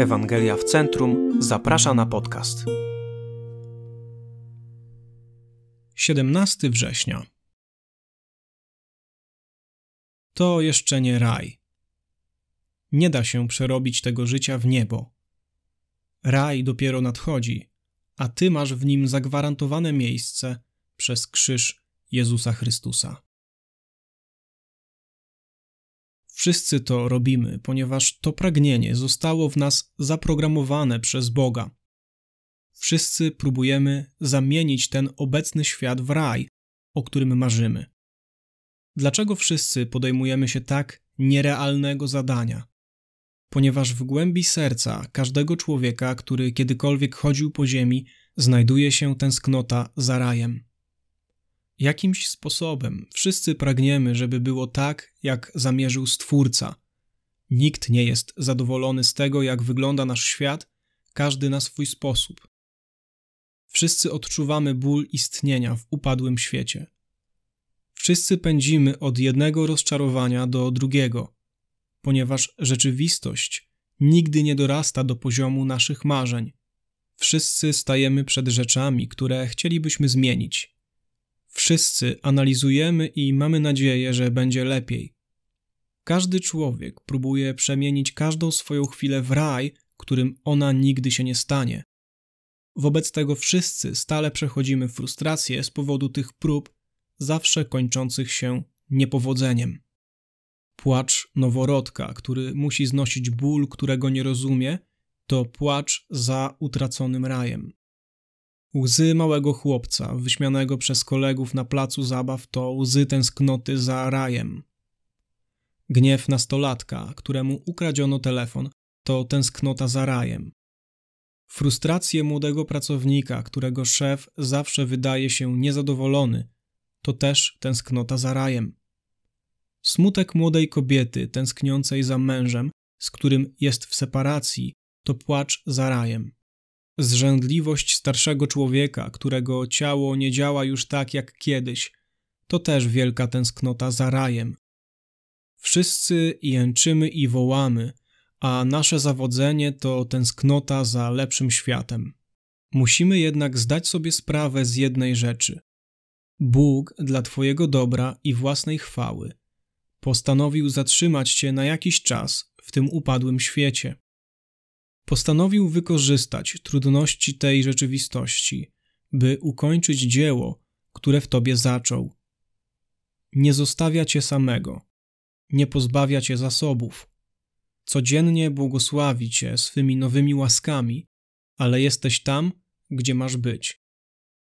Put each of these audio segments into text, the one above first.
Ewangelia w Centrum zaprasza na podcast. 17 września. To jeszcze nie raj. Nie da się przerobić tego życia w niebo. Raj dopiero nadchodzi, a ty masz w nim zagwarantowane miejsce przez krzyż Jezusa Chrystusa. Wszyscy to robimy, ponieważ to pragnienie zostało w nas zaprogramowane przez Boga. Wszyscy próbujemy zamienić ten obecny świat w raj, o którym marzymy. Dlaczego wszyscy podejmujemy się tak nierealnego zadania? Ponieważ w głębi serca każdego człowieka, który kiedykolwiek chodził po ziemi, znajduje się tęsknota za rajem. Jakimś sposobem wszyscy pragniemy, żeby było tak, jak zamierzył Stwórca. Nikt nie jest zadowolony z tego, jak wygląda nasz świat, każdy na swój sposób. Wszyscy odczuwamy ból istnienia w upadłym świecie. Wszyscy pędzimy od jednego rozczarowania do drugiego, ponieważ rzeczywistość nigdy nie dorasta do poziomu naszych marzeń. Wszyscy stajemy przed rzeczami, które chcielibyśmy zmienić Wszyscy analizujemy i mamy nadzieję, że będzie lepiej. Każdy człowiek próbuje przemienić każdą swoją chwilę w raj, którym ona nigdy się nie stanie. Wobec tego wszyscy stale przechodzimy frustrację z powodu tych prób, zawsze kończących się niepowodzeniem. Płacz noworodka, który musi znosić ból, którego nie rozumie, to płacz za utraconym rajem. Łzy małego chłopca, wyśmianego przez kolegów na placu zabaw, to łzy tęsknoty za rajem. Gniew nastolatka, któremu ukradziono telefon, to tęsknota za rajem. Frustrację młodego pracownika, którego szef zawsze wydaje się niezadowolony, to też tęsknota za rajem. Smutek młodej kobiety tęskniącej za mężem, z którym jest w separacji, to płacz za rajem. Zrzędliwość starszego człowieka, którego ciało nie działa już tak jak kiedyś, to też wielka tęsknota za rajem. Wszyscy jęczymy i wołamy, a nasze zawodzenie to tęsknota za lepszym światem. Musimy jednak zdać sobie sprawę z jednej rzeczy. Bóg dla Twojego dobra i własnej chwały postanowił zatrzymać Cię na jakiś czas w tym upadłym świecie postanowił wykorzystać trudności tej rzeczywistości, by ukończyć dzieło, które w tobie zaczął. Nie zostawia cię samego, nie pozbawia cię zasobów. Codziennie błogosławi cię swymi nowymi łaskami, ale jesteś tam, gdzie masz być.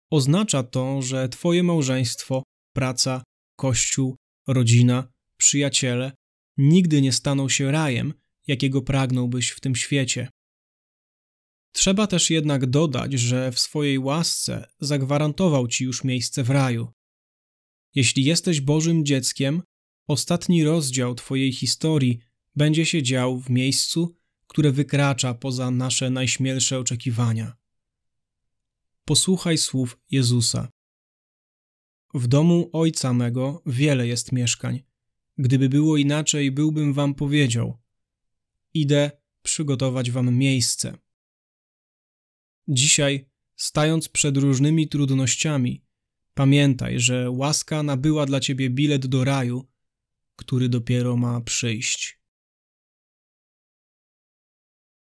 Oznacza to, że twoje małżeństwo, praca, kościół, rodzina, przyjaciele nigdy nie staną się rajem, jakiego pragnąłbyś w tym świecie. Trzeba też jednak dodać, że w swojej łasce zagwarantował ci już miejsce w raju. Jeśli jesteś Bożym dzieckiem, ostatni rozdział Twojej historii będzie się dział w miejscu, które wykracza poza nasze najśmielsze oczekiwania. Posłuchaj słów Jezusa. W domu Ojca mego wiele jest mieszkań. Gdyby było inaczej, byłbym wam powiedział: Idę przygotować wam miejsce. Dzisiaj, stając przed różnymi trudnościami, pamiętaj, że łaska nabyła dla ciebie bilet do raju, który dopiero ma przyjść.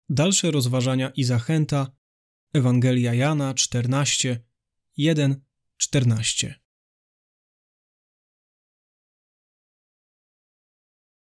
Dalsze rozważania i zachęta Ewangelia Jana 14, 1, 14.